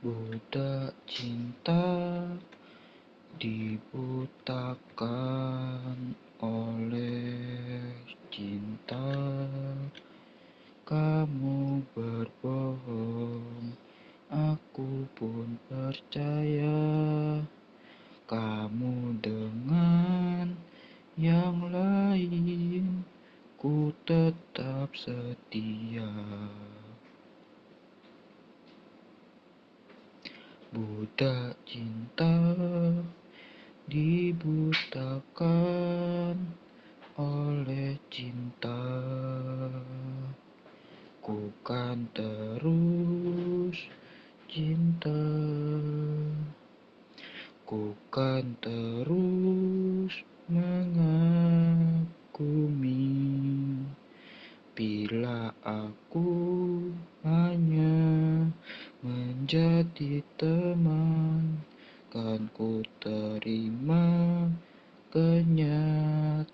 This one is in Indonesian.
Budak cinta dibutakan oleh cinta. Kamu berbohong, aku pun percaya. Kamu dengan yang lain, ku tetap setia Budak cinta dibutakan oleh cinta. Ku kan terus cinta. Ku kan terus mengagumi. Bila aku menjadi teman Kan ku terima kenyataan